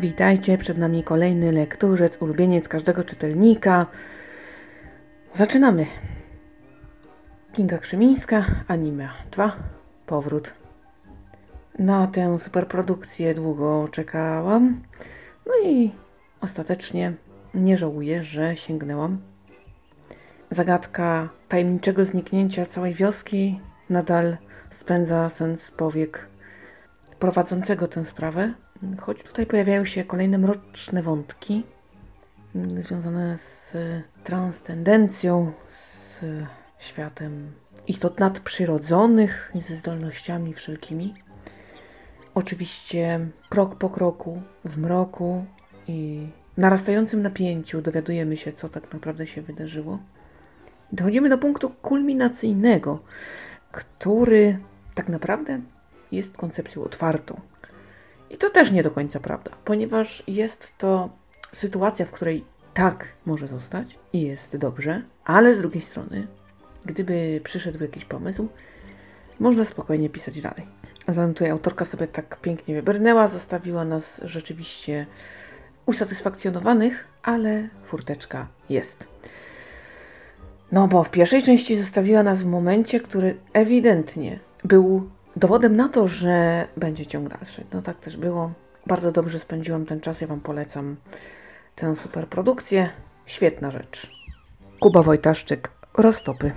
Witajcie, przed nami kolejny lekturzec, ulubieniec każdego czytelnika. Zaczynamy. Kinga Krzymińska, Anime 2, Powrót. Na tę superprodukcję długo czekałam, no i ostatecznie nie żałuję, że sięgnęłam. Zagadka tajemniczego zniknięcia całej wioski nadal spędza sens powiek prowadzącego tę sprawę, choć tutaj pojawiają się kolejne mroczne wątki mm, związane z transcendencją, z światem istot nadprzyrodzonych i ze zdolnościami wszelkimi. Oczywiście krok po kroku, w mroku i narastającym napięciu dowiadujemy się, co tak naprawdę się wydarzyło. Dochodzimy do punktu kulminacyjnego, który tak naprawdę jest koncepcją otwartą. I to też nie do końca prawda, ponieważ jest to sytuacja, w której tak może zostać i jest dobrze, ale z drugiej strony, gdyby przyszedł jakiś pomysł, można spokojnie pisać dalej. A zatem tutaj autorka sobie tak pięknie wybrnęła, zostawiła nas rzeczywiście usatysfakcjonowanych, ale furteczka jest. No bo w pierwszej części zostawiła nas w momencie, który ewidentnie był dowodem na to, że będzie ciąg dalszy. No tak też było. Bardzo dobrze spędziłam ten czas. Ja Wam polecam tę super produkcję. Świetna rzecz. Kuba Wojtaszczyk, Roztopy.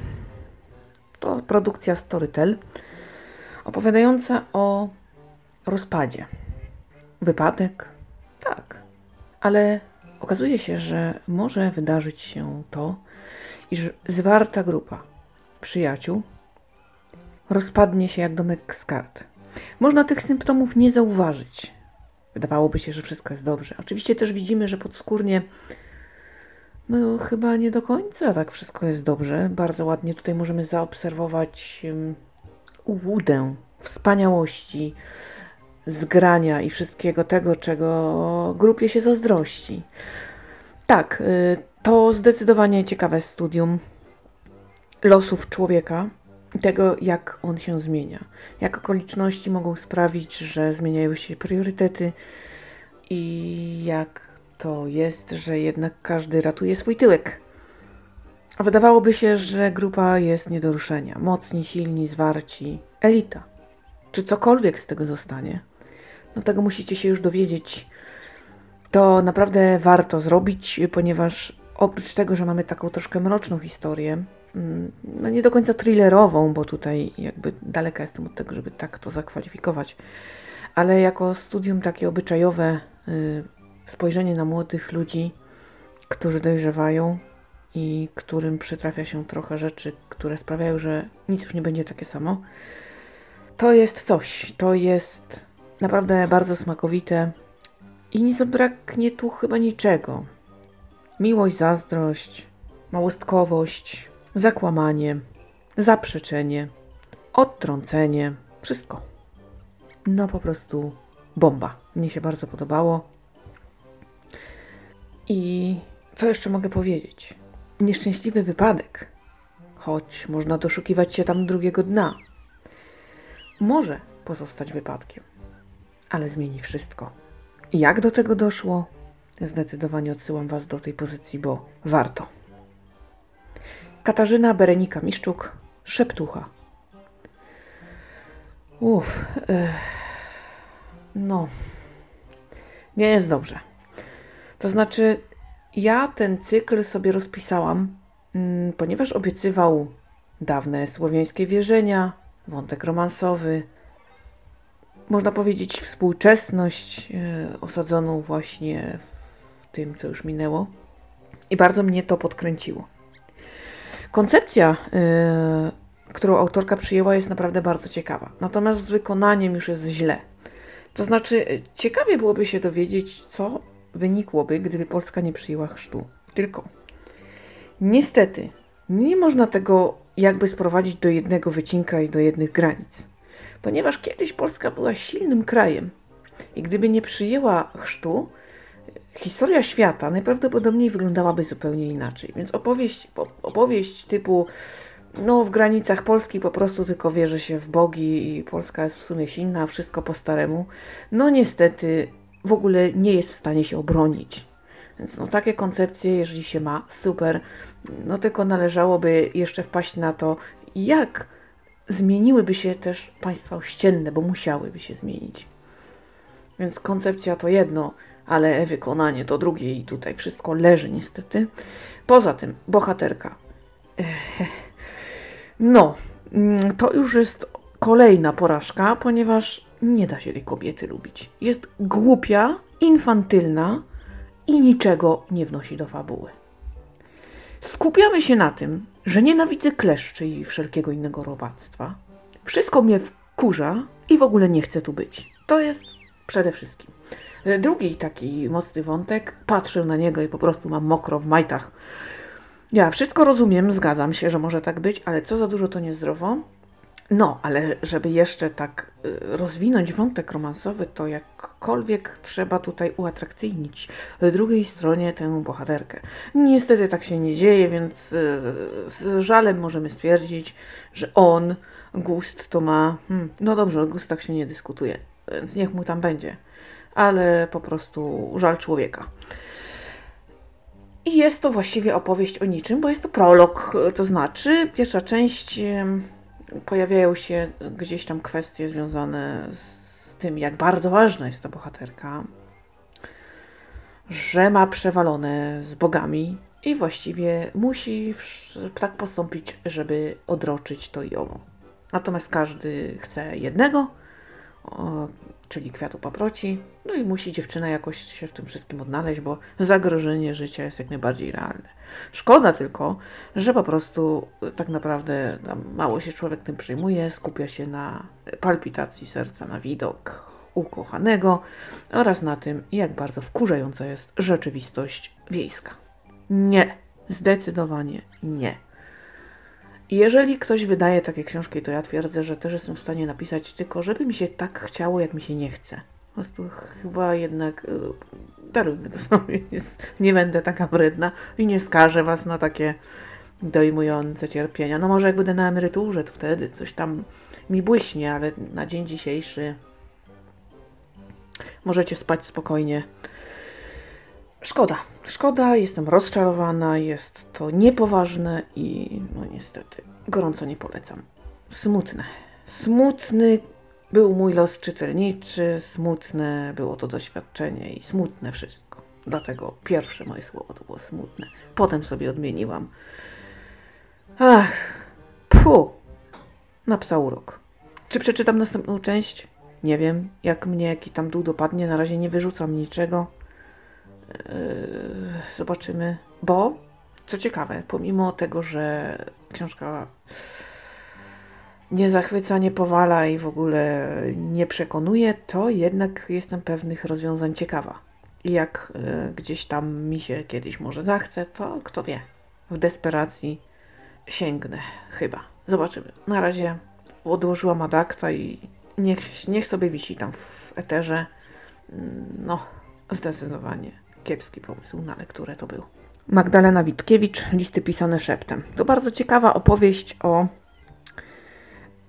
To produkcja Storytel opowiadająca o rozpadzie. Wypadek? Tak. Ale okazuje się, że może wydarzyć się to, iż zwarta grupa przyjaciół rozpadnie się jak domek z kart. Można tych symptomów nie zauważyć. Wydawałoby się, że wszystko jest dobrze. Oczywiście też widzimy, że podskórnie no chyba nie do końca tak wszystko jest dobrze. Bardzo ładnie tutaj możemy zaobserwować um, wspaniałości, zgrania i wszystkiego tego, czego grupie się zazdrości. Tak, y, to zdecydowanie ciekawe studium losów człowieka tego, jak on się zmienia. Jak okoliczności mogą sprawić, że zmieniają się priorytety i jak to jest, że jednak każdy ratuje swój tyłek. A wydawałoby się, że grupa jest nie do ruszenia. Mocni, silni, zwarci, elita. Czy cokolwiek z tego zostanie? No tego musicie się już dowiedzieć. To naprawdę warto zrobić, ponieważ oprócz tego, że mamy taką troszkę mroczną historię, no nie do końca thrillerową, bo tutaj jakby daleka jestem od tego, żeby tak to zakwalifikować, ale jako studium takie obyczajowe, y, spojrzenie na młodych ludzi, którzy dojrzewają i którym przytrafia się trochę rzeczy, które sprawiają, że nic już nie będzie takie samo. To jest coś, to jest naprawdę bardzo smakowite i nie zabraknie tu chyba niczego. Miłość, zazdrość, małostkowość, zakłamanie, zaprzeczenie, odtrącenie, wszystko. No po prostu bomba. Mnie się bardzo podobało. I co jeszcze mogę powiedzieć? Nieszczęśliwy wypadek, choć można doszukiwać się tam drugiego dna, może pozostać wypadkiem, ale zmieni wszystko. Jak do tego doszło? Zdecydowanie odsyłam Was do tej pozycji, bo warto. Katarzyna Berenika Miszczuk, Szeptucha. Uff, no, nie jest dobrze. To znaczy, ja ten cykl sobie rozpisałam, mm, ponieważ obiecywał dawne słowiańskie wierzenia, wątek romansowy, można powiedzieć współczesność e, osadzoną właśnie w tym, co już minęło. I bardzo mnie to podkręciło. Koncepcja, yy, którą autorka przyjęła, jest naprawdę bardzo ciekawa. Natomiast z wykonaniem już jest źle. To znaczy, ciekawie byłoby się dowiedzieć, co wynikłoby, gdyby Polska nie przyjęła chrztu. Tylko, niestety, nie można tego jakby sprowadzić do jednego wycinka i do jednych granic. Ponieważ kiedyś Polska była silnym krajem i gdyby nie przyjęła chrztu, historia świata najprawdopodobniej wyglądałaby zupełnie inaczej. Więc opowieść, opowieść typu no w granicach Polski po prostu tylko wierzy się w bogi i Polska jest w sumie silna, wszystko po staremu. No niestety w ogóle nie jest w stanie się obronić. Więc no takie koncepcje, jeżeli się ma, super. No tylko należałoby jeszcze wpaść na to, jak zmieniłyby się też państwa ościenne, bo musiałyby się zmienić. Więc koncepcja to jedno, ale wykonanie to drugie i tutaj wszystko leży niestety. Poza tym, bohaterka. No, mm, to już jest kolejna porażka, ponieważ nie da się tej kobiety lubić. Jest głupia, infantylna i niczego nie wnosi do fabuły. Skupiamy się na tym, że nienawidzę kleszczy i wszelkiego innego robactwa. Wszystko mnie wkurza i w ogóle nie chcę tu być. To jest przede wszystkim. Drugi taki mocny wątek, patrzę na niego i po prostu mam mokro w majtach. Ja wszystko rozumiem, zgadzam się, że może tak być, ale co za dużo to niezdrowo. No, ale żeby jeszcze tak y, rozwinąć wątek romansowy, to jakkolwiek trzeba tutaj uatrakcyjnić drugiej stronie tę bohaterkę. Niestety tak się nie dzieje, więc z żalem możemy stwierdzić, że on, gust to ma. Hmm, no dobrze, o gustach się nie dyskutuje, więc niech mu tam będzie, ale po prostu żal człowieka. I jest to właściwie opowieść o niczym, bo jest to prolog, to znaczy pierwsza część pojawiają się gdzieś tam kwestie związane z tym, jak bardzo ważna jest ta bohaterka, że ma przewalone z bogami i właściwie musi tak postąpić, żeby odroczyć to i owo. Natomiast każdy chce jednego, czyli kwiatu paproci. No i musi dziewczyna jakoś się w tym wszystkim odnaleźć, bo zagrożenie życia jest jak najbardziej realne. Szkoda tylko, że po prostu tak naprawdę mało się człowiek tym przejmuje, skupia się na palpitacji serca, na widok ukochanego oraz na tym, jak bardzo wkurzająca jest rzeczywistość wiejska. Nie, zdecydowanie nie. Jeżeli ktoś wydaje takie książki, to ja twierdzę, że też jestem w stanie napisać, tylko żeby mi się tak chciało, jak mi się nie chce. Po prostu chyba jednak darujmy to sobie. Nie będę taka wredna i nie skażę Was na takie dojmujące cierpienia. No może jak będę na emeryturze, to wtedy coś tam mi błyśnie, ale na dzień dzisiejszy możecie spać spokojnie. Szkoda. Szkoda, jestem rozczarowana, jest to niepoważne i no niestety gorąco nie polecam. Smutne. Smutny był mój los czytelniczy, smutne było to doświadczenie i smutne wszystko. Dlatego pierwsze moje słowo to było smutne. Potem sobie odmieniłam. Ach, pu, na psa urok. Czy przeczytam następną część? Nie wiem. Jak mnie jaki tam dół dopadnie, na razie nie wyrzucam niczego. Yy, zobaczymy. Bo, co ciekawe, pomimo tego, że książka nie zachwyca, nie powala i w ogóle nie przekonuje, to jednak jestem pewnych rozwiązań ciekawa. I jak y, gdzieś tam mi się kiedyś może zachce, to kto wie. W desperacji sięgnę chyba. Zobaczymy. Na razie odłożyłam adakta i niech, niech sobie wisi tam w eterze. Mm, no, zdecydowanie kiepski pomysł na lekturę to był. Magdalena Witkiewicz, listy pisane szeptem. To bardzo ciekawa opowieść o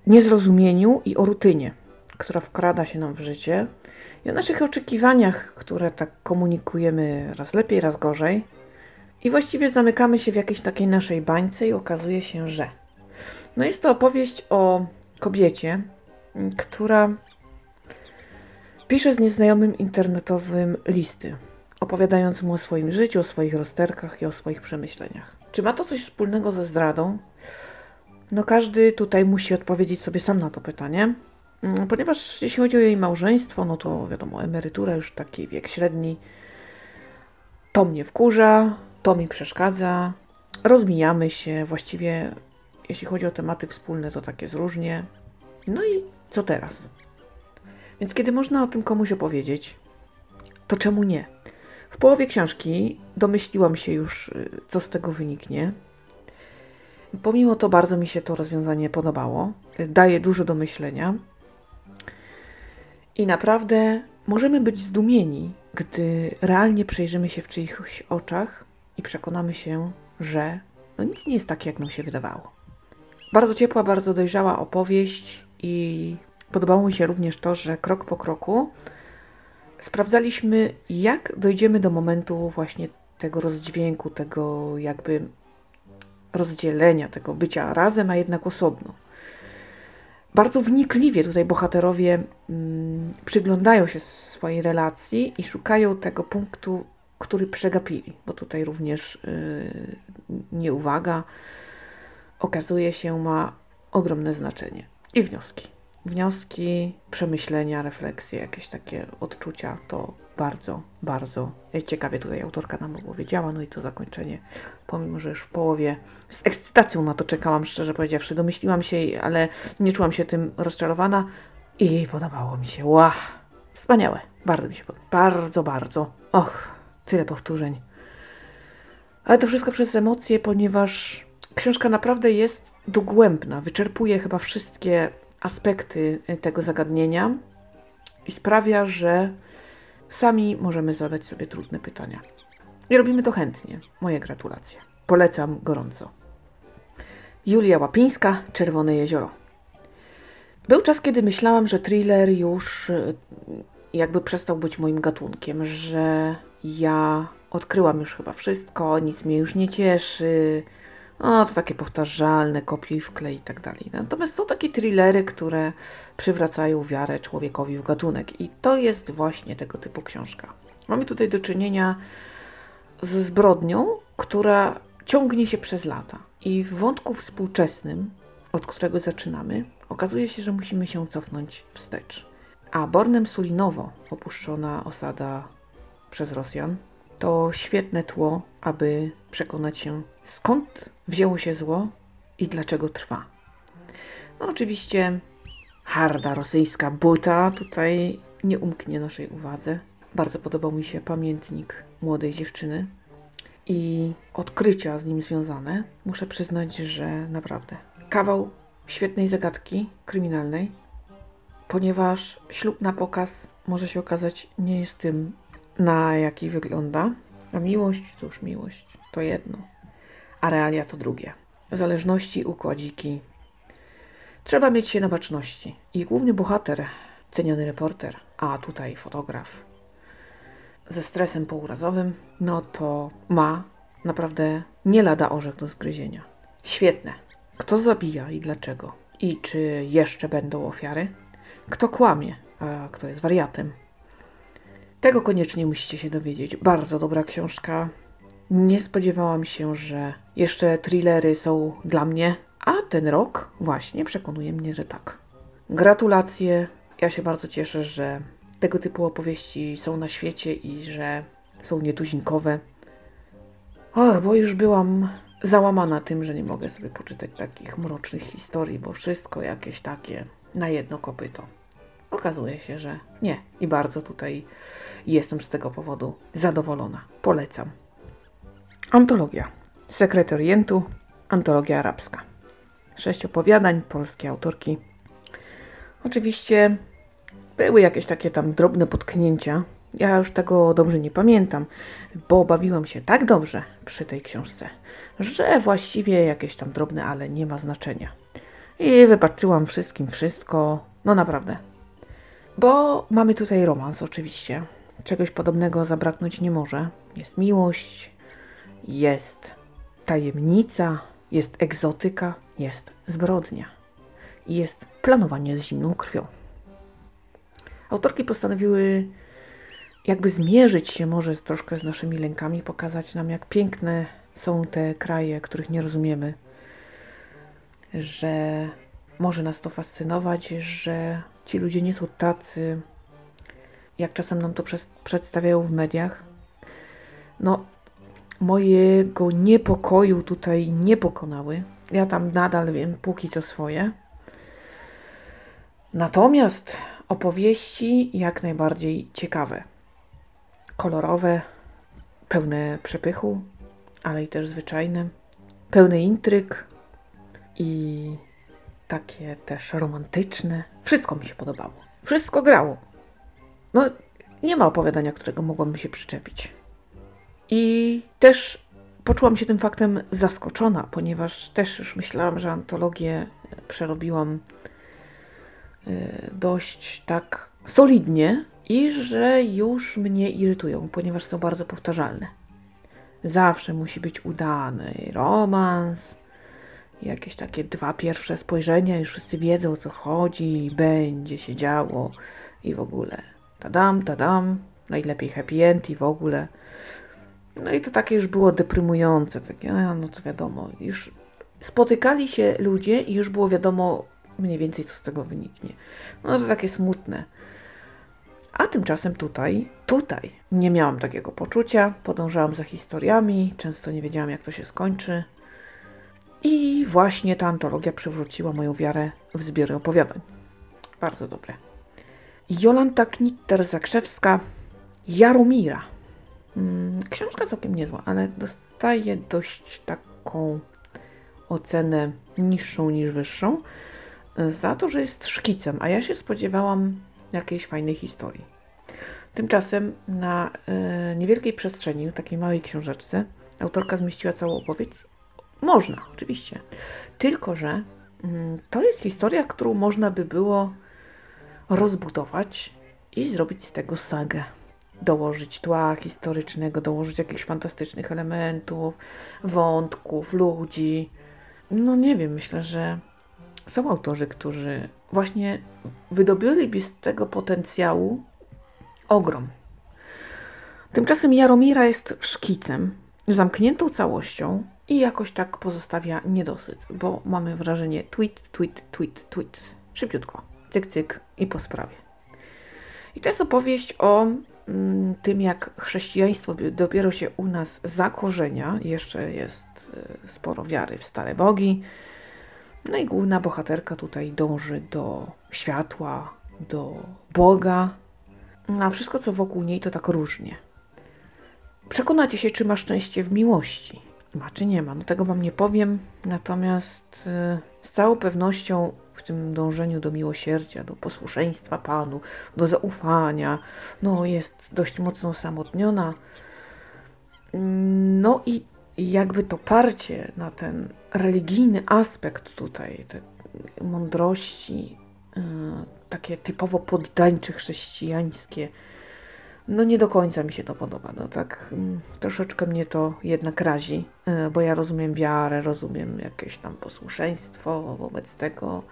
niezrozumieniu i o rutynie, która wkrada się nam w życie i o naszych oczekiwaniach, które tak komunikujemy raz lepiej, raz gorzej. I właściwie zamykamy się w jakiejś takiej naszej bańce i okazuje się, że. No jest to opowieść o kobiecie, która pisze z nieznajomym internetowym listy, opowiadając mu o swoim życiu, o swoich rozterkach i o swoich przemyśleniach. Czy ma to coś wspólnego ze zdradą? No każdy tutaj musi odpowiedzieć sobie sam na to pytanie, mm, ponieważ jeśli chodzi o jej małżeństwo, no to wiadomo, emerytura już taki wiek średni, to mnie wkurza, to mi przeszkadza, rozmijamy się, właściwie jeśli chodzi o tematy wspólne, to takie zróżnie. No i co teraz? Więc kiedy można o tym komuś opowiedzieć, to czemu nie? W połowie książki domyśliłam się już, y, co z tego wyniknie. Pomimo to bardzo mi się to rozwiązanie podobało. Daje dużo do myślenia. I naprawdę możemy być zdumieni, gdy realnie przejrzymy się w czyichś oczach i przekonamy się, że no nic nie jest takie, jak nam się wydawało. Bardzo ciepła, bardzo dojrzała opowieść i podobało mi się również to, że krok po kroku sprawdzaliśmy, jak dojdziemy do momentu właśnie tego rozdźwięku, tego jakby rozdzielenia, tego bycia razem, a jednak osobno. Bardzo wnikliwie tutaj bohaterowie mm, przyglądają się swojej relacji i szukają tego punktu, który przegapili, bo tutaj również yy, nieuwaga okazuje się ma ogromne znaczenie. I wnioski. Wnioski, przemyślenia, refleksje, jakieś takie odczucia to bardzo, bardzo ciekawie tutaj autorka nam opowiedziała. No i to zakończenie, pomimo że już w połowie z ekscytacją na to czekałam, szczerze powiedziawszy. Domyśliłam się, ale nie czułam się tym rozczarowana i podobało mi się. Ła! Wspaniałe. Bardzo mi się podoba. Bardzo, bardzo. Och, tyle powtórzeń. Ale to wszystko przez emocje, ponieważ książka naprawdę jest dogłębna. Wyczerpuje chyba wszystkie aspekty tego zagadnienia i sprawia, że sami możemy zadać sobie trudne pytania. I robimy to chętnie. Moje gratulacje. Polecam gorąco. Julia Łapińska, Czerwone Jezioro. Był czas, kiedy myślałam, że thriller już y, jakby przestał być moim gatunkiem, że ja odkryłam już chyba wszystko, nic mnie już nie cieszy. No, to takie powtarzalne, kopiuj, wklej i tak dalej. Natomiast są takie thrillery, które przywracają wiarę człowiekowi w gatunek i to jest właśnie tego typu książka. Mamy tutaj do czynienia ze zbrodnią, która ciągnie się przez lata. I w wątku współczesnym, od którego zaczynamy, okazuje się, że musimy się cofnąć wstecz. A Bornem Sulinowo, opuszczona osada przez Rosjan, to świetne tło, aby przekonać się, skąd wzięło się zło i dlaczego trwa. No oczywiście harda rosyjska buta tutaj nie umknie naszej uwadze. Bardzo podobał mi się pamiętnik młodej dziewczyny i odkrycia z nim związane. Muszę przyznać, że naprawdę kawał świetnej zagadki kryminalnej, ponieważ ślub na pokaz może się okazać nie jest tym, na jaki wygląda. A miłość, cóż, miłość to jedno, a realia to drugie. Zależności, układziki. Trzeba mieć się na baczności. I główny bohater, ceniony reporter, a tutaj fotograf, ze stresem pourazowym, no to ma naprawdę nie lada orzech do zgryzienia. Świetne. Kto zabija i dlaczego? I czy jeszcze będą ofiary? Kto kłamie, a kto jest wariatem? Tego koniecznie musicie się dowiedzieć. Bardzo dobra książka. Nie spodziewałam się, że jeszcze thrillery są dla mnie, a ten rok właśnie przekonuje mnie, że tak. Gratulacje. Ja się bardzo cieszę, że tego typu opowieści są na świecie i że są nietuzinkowe. Och, bo już byłam załamana tym, że nie mogę sobie poczytać takich mrocznych historii, bo wszystko jakieś takie na jedno kopyto. Okazuje się, że nie. I bardzo tutaj jestem z tego powodu zadowolona. Polecam. Antologia. Sekret Orientu. Antologia arabska. Sześć opowiadań polskiej autorki. Oczywiście były jakieś takie tam drobne potknięcia. Ja już tego dobrze nie pamiętam, bo bawiłam się tak dobrze przy tej książce, że właściwie jakieś tam drobne, ale nie ma znaczenia. I wypatrzyłam wszystkim wszystko. No naprawdę. Bo mamy tutaj romans oczywiście. Czegoś podobnego zabraknąć nie może. Jest miłość, jest tajemnica, jest egzotyka, jest zbrodnia i jest planowanie z zimną krwią. Autorki postanowiły jakby zmierzyć się może z, troszkę z naszymi lękami, pokazać nam, jak piękne są te kraje, których nie rozumiemy, że może nas to fascynować, że ci ludzie nie są tacy, jak czasem nam to przedstawiają w mediach. No, mojego niepokoju tutaj nie pokonały. Ja tam nadal wiem, póki co swoje. Natomiast opowieści jak najbardziej ciekawe. Kolorowe, pełne przepychu, ale i też zwyczajne. Pełne intryg i takie też romantyczne. Wszystko mi się podobało. Wszystko grało. No, nie ma opowiadania, którego mogłabym się przyczepić. I też poczułam się tym faktem zaskoczona, ponieważ też już myślałam, że antologię przerobiłam e, dość tak solidnie i że już mnie irytują, ponieważ są bardzo powtarzalne. Zawsze musi być udany romans, jakieś takie dwa pierwsze spojrzenia, już wszyscy wiedzą o co chodzi, będzie się działo i w ogóle. Tadam, tadam, najlepiej happy end i w ogóle. No i to takie już było deprymujące, takie, no to wiadomo, już spotykali się ludzie i już było wiadomo mniej więcej, co z tego wyniknie. No to takie smutne. A tymczasem tutaj, tutaj nie miałam takiego poczucia, podążałam za historiami, często nie wiedziałam, jak to się skończy. I właśnie ta antologia przywróciła moją wiarę w zbiory opowiadań. Bardzo dobre. Jolanta Knitter-Zakrzewska, Jaromira. Mm, książka całkiem niezła, ale dostaje dość taką ocenę niższą niż wyższą za to, że jest szkicem, a ja się spodziewałam jakiejś fajnej historii. Tymczasem na y, niewielkiej przestrzeni, takiej małej książeczce, autorka zmieściła całą opowieść. Można, oczywiście. Tylko, że y, to jest historia, którą można by było rozbudować i zrobić z tego sagę. Dołożyć tła historycznego, dołożyć jakichś fantastycznych elementów, wątków, ludzi. No nie wiem, myślę, że są autorzy, którzy właśnie wydobyliby z tego potencjału ogrom. Tymczasem Jaromira jest szkicem, zamkniętą całością i jakoś tak pozostawia niedosyt, bo mamy wrażenie tweet, tweet, tweet, tweet. Szybciutko, cyk, cyk i po sprawie. I to jest opowieść o tym, jak chrześcijaństwo dopiero się u nas zakorzenia. Jeszcze jest y, sporo wiary w stare bogi, no i główna bohaterka tutaj dąży do światła, do Boga, a wszystko co wokół niej to tak różnie. Przekonacie się, czy ma szczęście w miłości. Ma czy nie ma, no tego Wam nie powiem, natomiast yy, z całą pewnością w tym dążeniu do miłosierdzia, do posłuszeństwa Panu, do zaufania, no jest dość mocno osamotniona. No i jakby to parcie na ten religijny aspekt tutaj, te mądrości, yy, takie typowo poddańcze chrześcijańskie, no nie do końca mi się to podoba. No tak yy, troszeczkę mnie to jednak razi, yy, bo ja rozumiem wiarę, rozumiem jakieś tam posłuszeństwo wobec tego,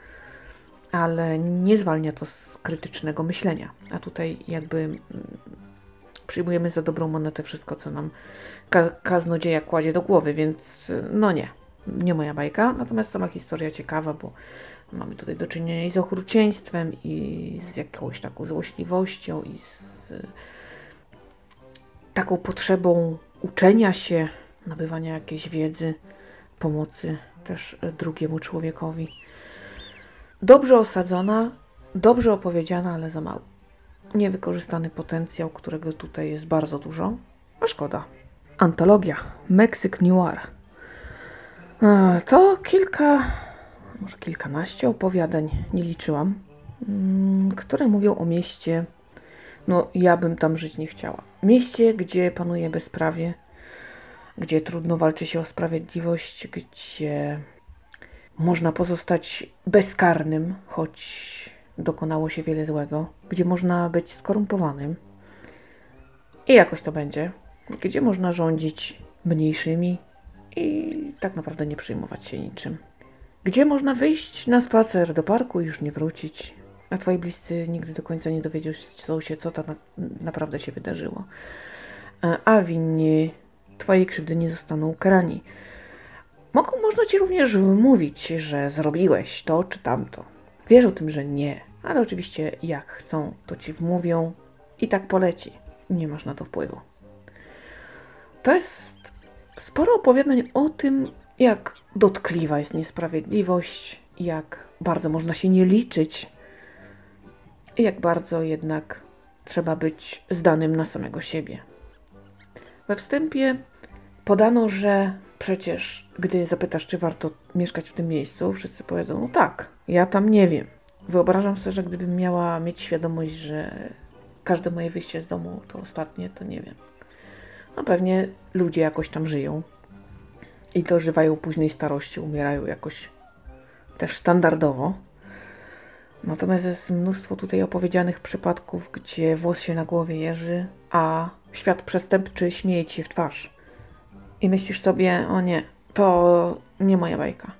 ale nie zwalnia to z krytycznego myślenia. A tutaj jakby mm, przyjmujemy za dobrą monetę wszystko, co nam ka kaznodzieja kładzie do głowy, więc no nie, nie moja bajka. Natomiast sama historia ciekawa, bo mamy tutaj do czynienia i z okrucieństwem, i z jakąś taką złośliwością, i z taką potrzebą uczenia się, nabywania jakiejś wiedzy, pomocy też drugiemu człowiekowi. Dobrze osadzona, dobrze opowiedziana, ale za mało. Niewykorzystany potencjał, którego tutaj jest bardzo dużo, a szkoda. Antologia Meksyk Noir. To kilka, może kilkanaście opowiadań, nie liczyłam, mm, które mówią o mieście, no ja bym tam żyć nie chciała. Mieście, gdzie panuje bezprawie, gdzie trudno walczy się o sprawiedliwość, gdzie można pozostać bezkarnym, choć dokonało się wiele złego, gdzie można być skorumpowanym i jakoś to będzie gdzie można rządzić mniejszymi i tak naprawdę nie przejmować się niczym. Gdzie można wyjść na spacer do parku i już nie wrócić, a twoi bliscy nigdy do końca nie dowiedzą się, co tam naprawdę się wydarzyło. A winni twojej krzywdy nie zostaną ukarani. Mogą, można ci również mówić, że zrobiłeś to czy tamto. Wiesz tym, że nie, ale oczywiście jak chcą, to ci wmówią i tak poleci. Nie masz na to wpływu. To jest sporo opowiadań o tym, jak dotkliwa jest niesprawiedliwość, jak bardzo można się nie liczyć, jak bardzo jednak trzeba być zdanym na samego siebie. We wstępie podano, że przecież gdy zapytasz, czy warto mieszkać w tym miejscu, wszyscy powiedzą, no tak, ja tam nie wiem. Wyobrażam sobie, że gdybym miała mieć świadomość, że każde moje wyjście z domu to ostatnie, to nie wiem. No pewnie ludzie jakoś tam żyją i dożywają późnej starości, umierają jakoś też standardowo. Natomiast jest mnóstwo tutaj opowiedzianych przypadków, gdzie włos się na głowie jeży, a świat przestępczy śmieje ci się w twarz. I myślisz sobie, o nie, to nie moja bajka.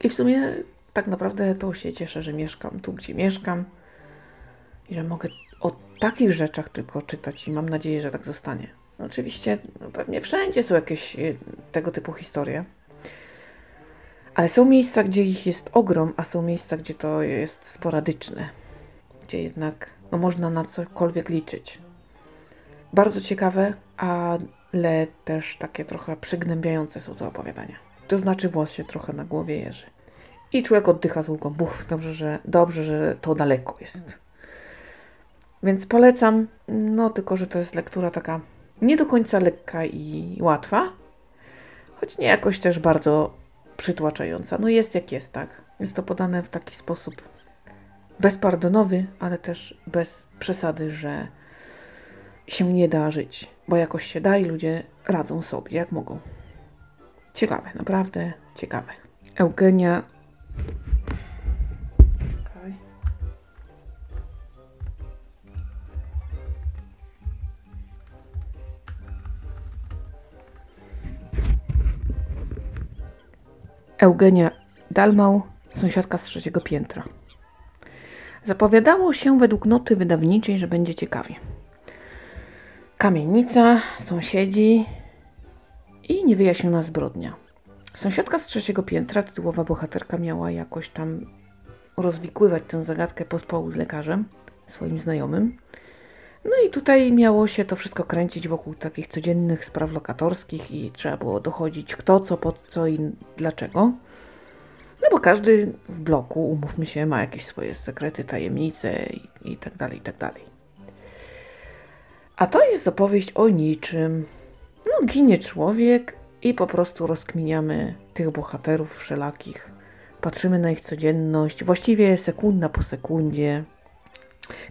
I w sumie tak naprawdę to się cieszę, że mieszkam tu, gdzie mieszkam i że mogę o takich rzeczach tylko czytać i mam nadzieję, że tak zostanie. Oczywiście, no pewnie wszędzie są jakieś y, tego typu historie. Ale są miejsca, gdzie ich jest ogrom, a są miejsca, gdzie to jest sporadyczne. Gdzie jednak no, można na cokolwiek liczyć. Bardzo ciekawe, ale też takie trochę przygnębiające są te opowiadania. To znaczy włos się trochę na głowie jeży. I człowiek oddycha z ulgą. Buf, dobrze, że, dobrze, że to daleko jest. Więc polecam, no tylko, że to jest lektura taka nie do końca lekka i łatwa, choć nie jakoś też bardzo przytłaczająca. No jest jak jest, tak. Jest to podane w taki sposób bezpardonowy, ale też bez przesady, że się nie da żyć, bo jakoś się da i ludzie radzą sobie jak mogą. Ciekawe, naprawdę ciekawe. Eugenia Eugenia Dalmał, sąsiadka z trzeciego piętra. Zapowiadało się według noty wydawniczej, że będzie ciekawie. Kamienica, sąsiedzi i niewyjaśniona zbrodnia. Sąsiadka z trzeciego piętra, tytułowa bohaterka, miała jakoś tam rozwikływać tę zagadkę pospołu z lekarzem, swoim znajomym. No i tutaj miało się to wszystko kręcić wokół takich codziennych spraw lokatorskich i trzeba było dochodzić kto, co, po co i dlaczego. No bo każdy w bloku, umówmy się, ma jakieś swoje sekrety, tajemnice i, i tak dalej, i tak dalej. A to jest opowieść o niczym. No ginie człowiek i po prostu rozkminiamy tych bohaterów wszelakich. Patrzymy na ich codzienność, właściwie sekunda po sekundzie.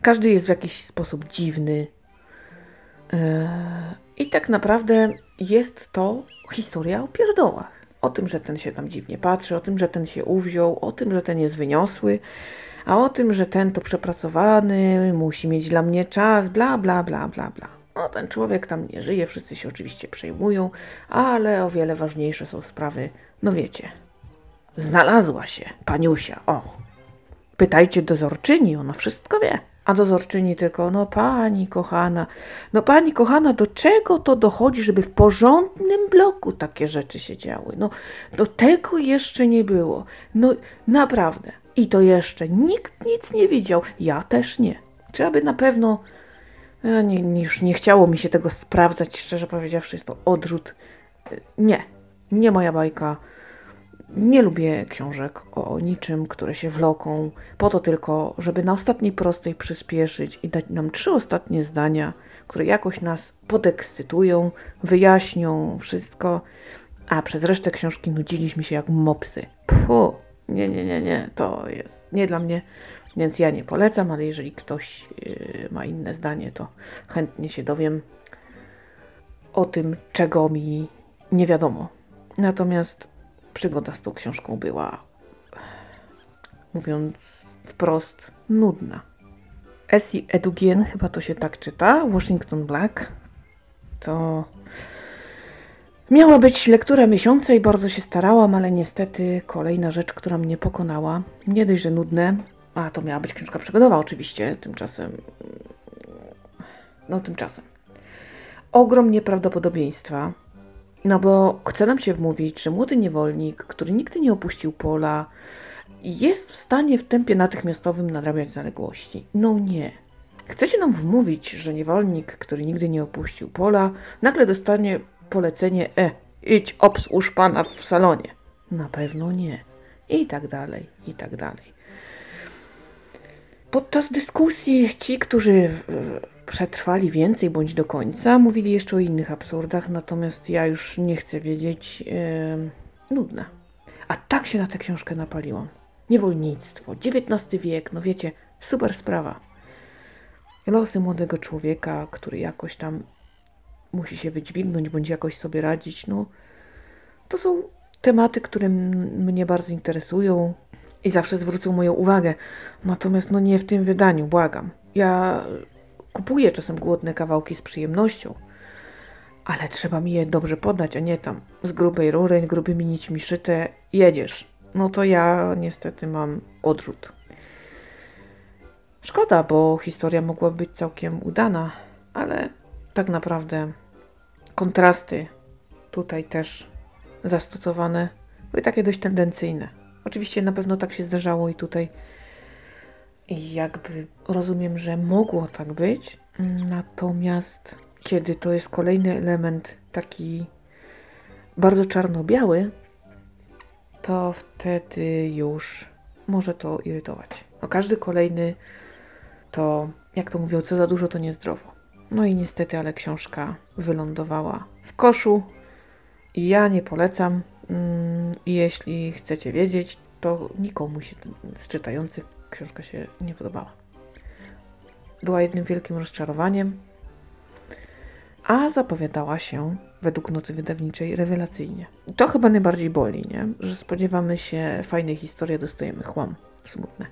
Każdy jest w jakiś sposób dziwny. E, I tak naprawdę jest to historia o pierdołach. O tym, że ten się tam dziwnie patrzy, o tym, że ten się uwziął, o tym, że ten jest wyniosły, a o tym, że ten to przepracowany, musi mieć dla mnie czas, bla, bla, bla, bla, bla. No, ten człowiek tam nie żyje, wszyscy się oczywiście przejmują, ale o wiele ważniejsze są sprawy, no wiecie. Znalazła się paniusia, o. Pytajcie dozorczyni, ona wszystko wie. A dozorczyni tylko, no pani kochana, no pani kochana, do czego to dochodzi, żeby w porządnym bloku takie rzeczy się działy? No do tego jeszcze nie było. No naprawdę. I to jeszcze nikt nic nie widział. Ja też nie. Trzeba by na pewno. Ja nie, już nie chciało mi się tego sprawdzać, szczerze powiedziawszy, jest to odrzut. Nie, nie moja bajka. Nie lubię książek o niczym, które się wloką, po to tylko, żeby na ostatniej prostej przyspieszyć i dać nam trzy ostatnie zdania, które jakoś nas podekscytują, wyjaśnią wszystko, a przez resztę książki nudziliśmy się jak mopsy. Puh, nie, nie, nie, nie, to jest nie dla mnie, więc ja nie polecam, ale jeżeli ktoś yy, ma inne zdanie, to chętnie się dowiem o tym, czego mi nie wiadomo. Natomiast przygoda z tą książką była, mówiąc wprost, nudna. Essie Edugien, chyba to się tak czyta, Washington Black, to miała być lektura miesiąca i bardzo się starałam, ale niestety kolejna rzecz, która mnie pokonała. Nie dość, że nudne, a to miała być książka przygodowa oczywiście, tymczasem... No tymczasem. Ogrom nieprawdopodobieństwa, no bo chce nam się wmówić, że młody niewolnik, który nigdy nie opuścił pola, jest w stanie w tempie natychmiastowym nadrabiać zaległości. No nie. Chce się nam wmówić, że niewolnik, który nigdy nie opuścił pola, nagle dostanie polecenie e, idź obsłuż pana w salonie. Na pewno nie. I tak dalej, i tak dalej. Podczas dyskusji ci, którzy przetrwali więcej bądź do końca, mówili jeszcze o innych absurdach, natomiast ja już nie chcę wiedzieć. Yy, nudna. A tak się na tę książkę napaliłam. Niewolnictwo, XIX wiek, no wiecie, super sprawa. Losy młodego człowieka, który jakoś tam musi się wydźwignąć bądź jakoś sobie radzić, no to są tematy, które mnie bardzo interesują i zawsze zwrócą moją uwagę. Natomiast no nie w tym wydaniu, błagam. Ja kupuję czasem głodne kawałki z przyjemnością, ale trzeba mi je dobrze podać, a nie tam z grubej rury, grubymi nićmi szyte, jedziesz. No to ja niestety mam odrzut. Szkoda, bo historia mogła być całkiem udana, ale tak naprawdę kontrasty tutaj też zastosowane były takie dość tendencyjne. Oczywiście na pewno tak się zdarzało i tutaj i jakby rozumiem, że mogło tak być, natomiast kiedy to jest kolejny element taki bardzo czarno-biały, to wtedy już może to irytować. No każdy kolejny to, jak to mówią, co za dużo, to niezdrowo. No i niestety, ale książka wylądowała w koszu i ja nie polecam. Mm, jeśli chcecie wiedzieć, to nikomu się z czytających książka się nie podobała. Była jednym wielkim rozczarowaniem, a zapowiadała się według noty wydawniczej rewelacyjnie. To chyba najbardziej boli, nie? Że spodziewamy się fajnej historii, dostajemy chłam. Smutne.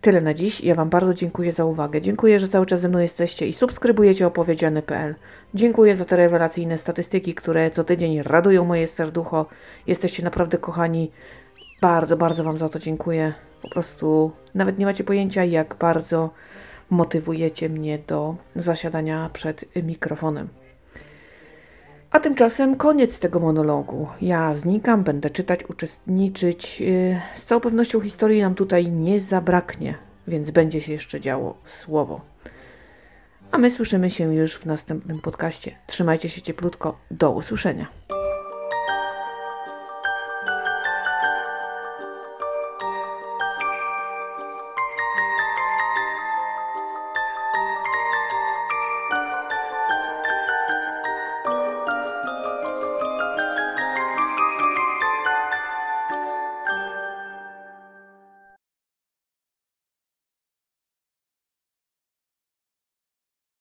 Tyle na dziś. Ja Wam bardzo dziękuję za uwagę. Dziękuję, że cały czas ze mną jesteście i subskrybujecie opowiedziane.pl. Dziękuję za te rewelacyjne statystyki, które co tydzień radują moje serducho. Jesteście naprawdę kochani. Bardzo, bardzo Wam za to dziękuję. Po prostu nawet nie macie pojęcia, jak bardzo motywujecie mnie do zasiadania przed mikrofonem. A tymczasem koniec tego monologu. Ja znikam, będę czytać, uczestniczyć. Yy, z całą pewnością historii nam tutaj nie zabraknie, więc będzie się jeszcze działo słowo. A my słyszymy się już w następnym podcaście. Trzymajcie się cieplutko. Do usłyszenia.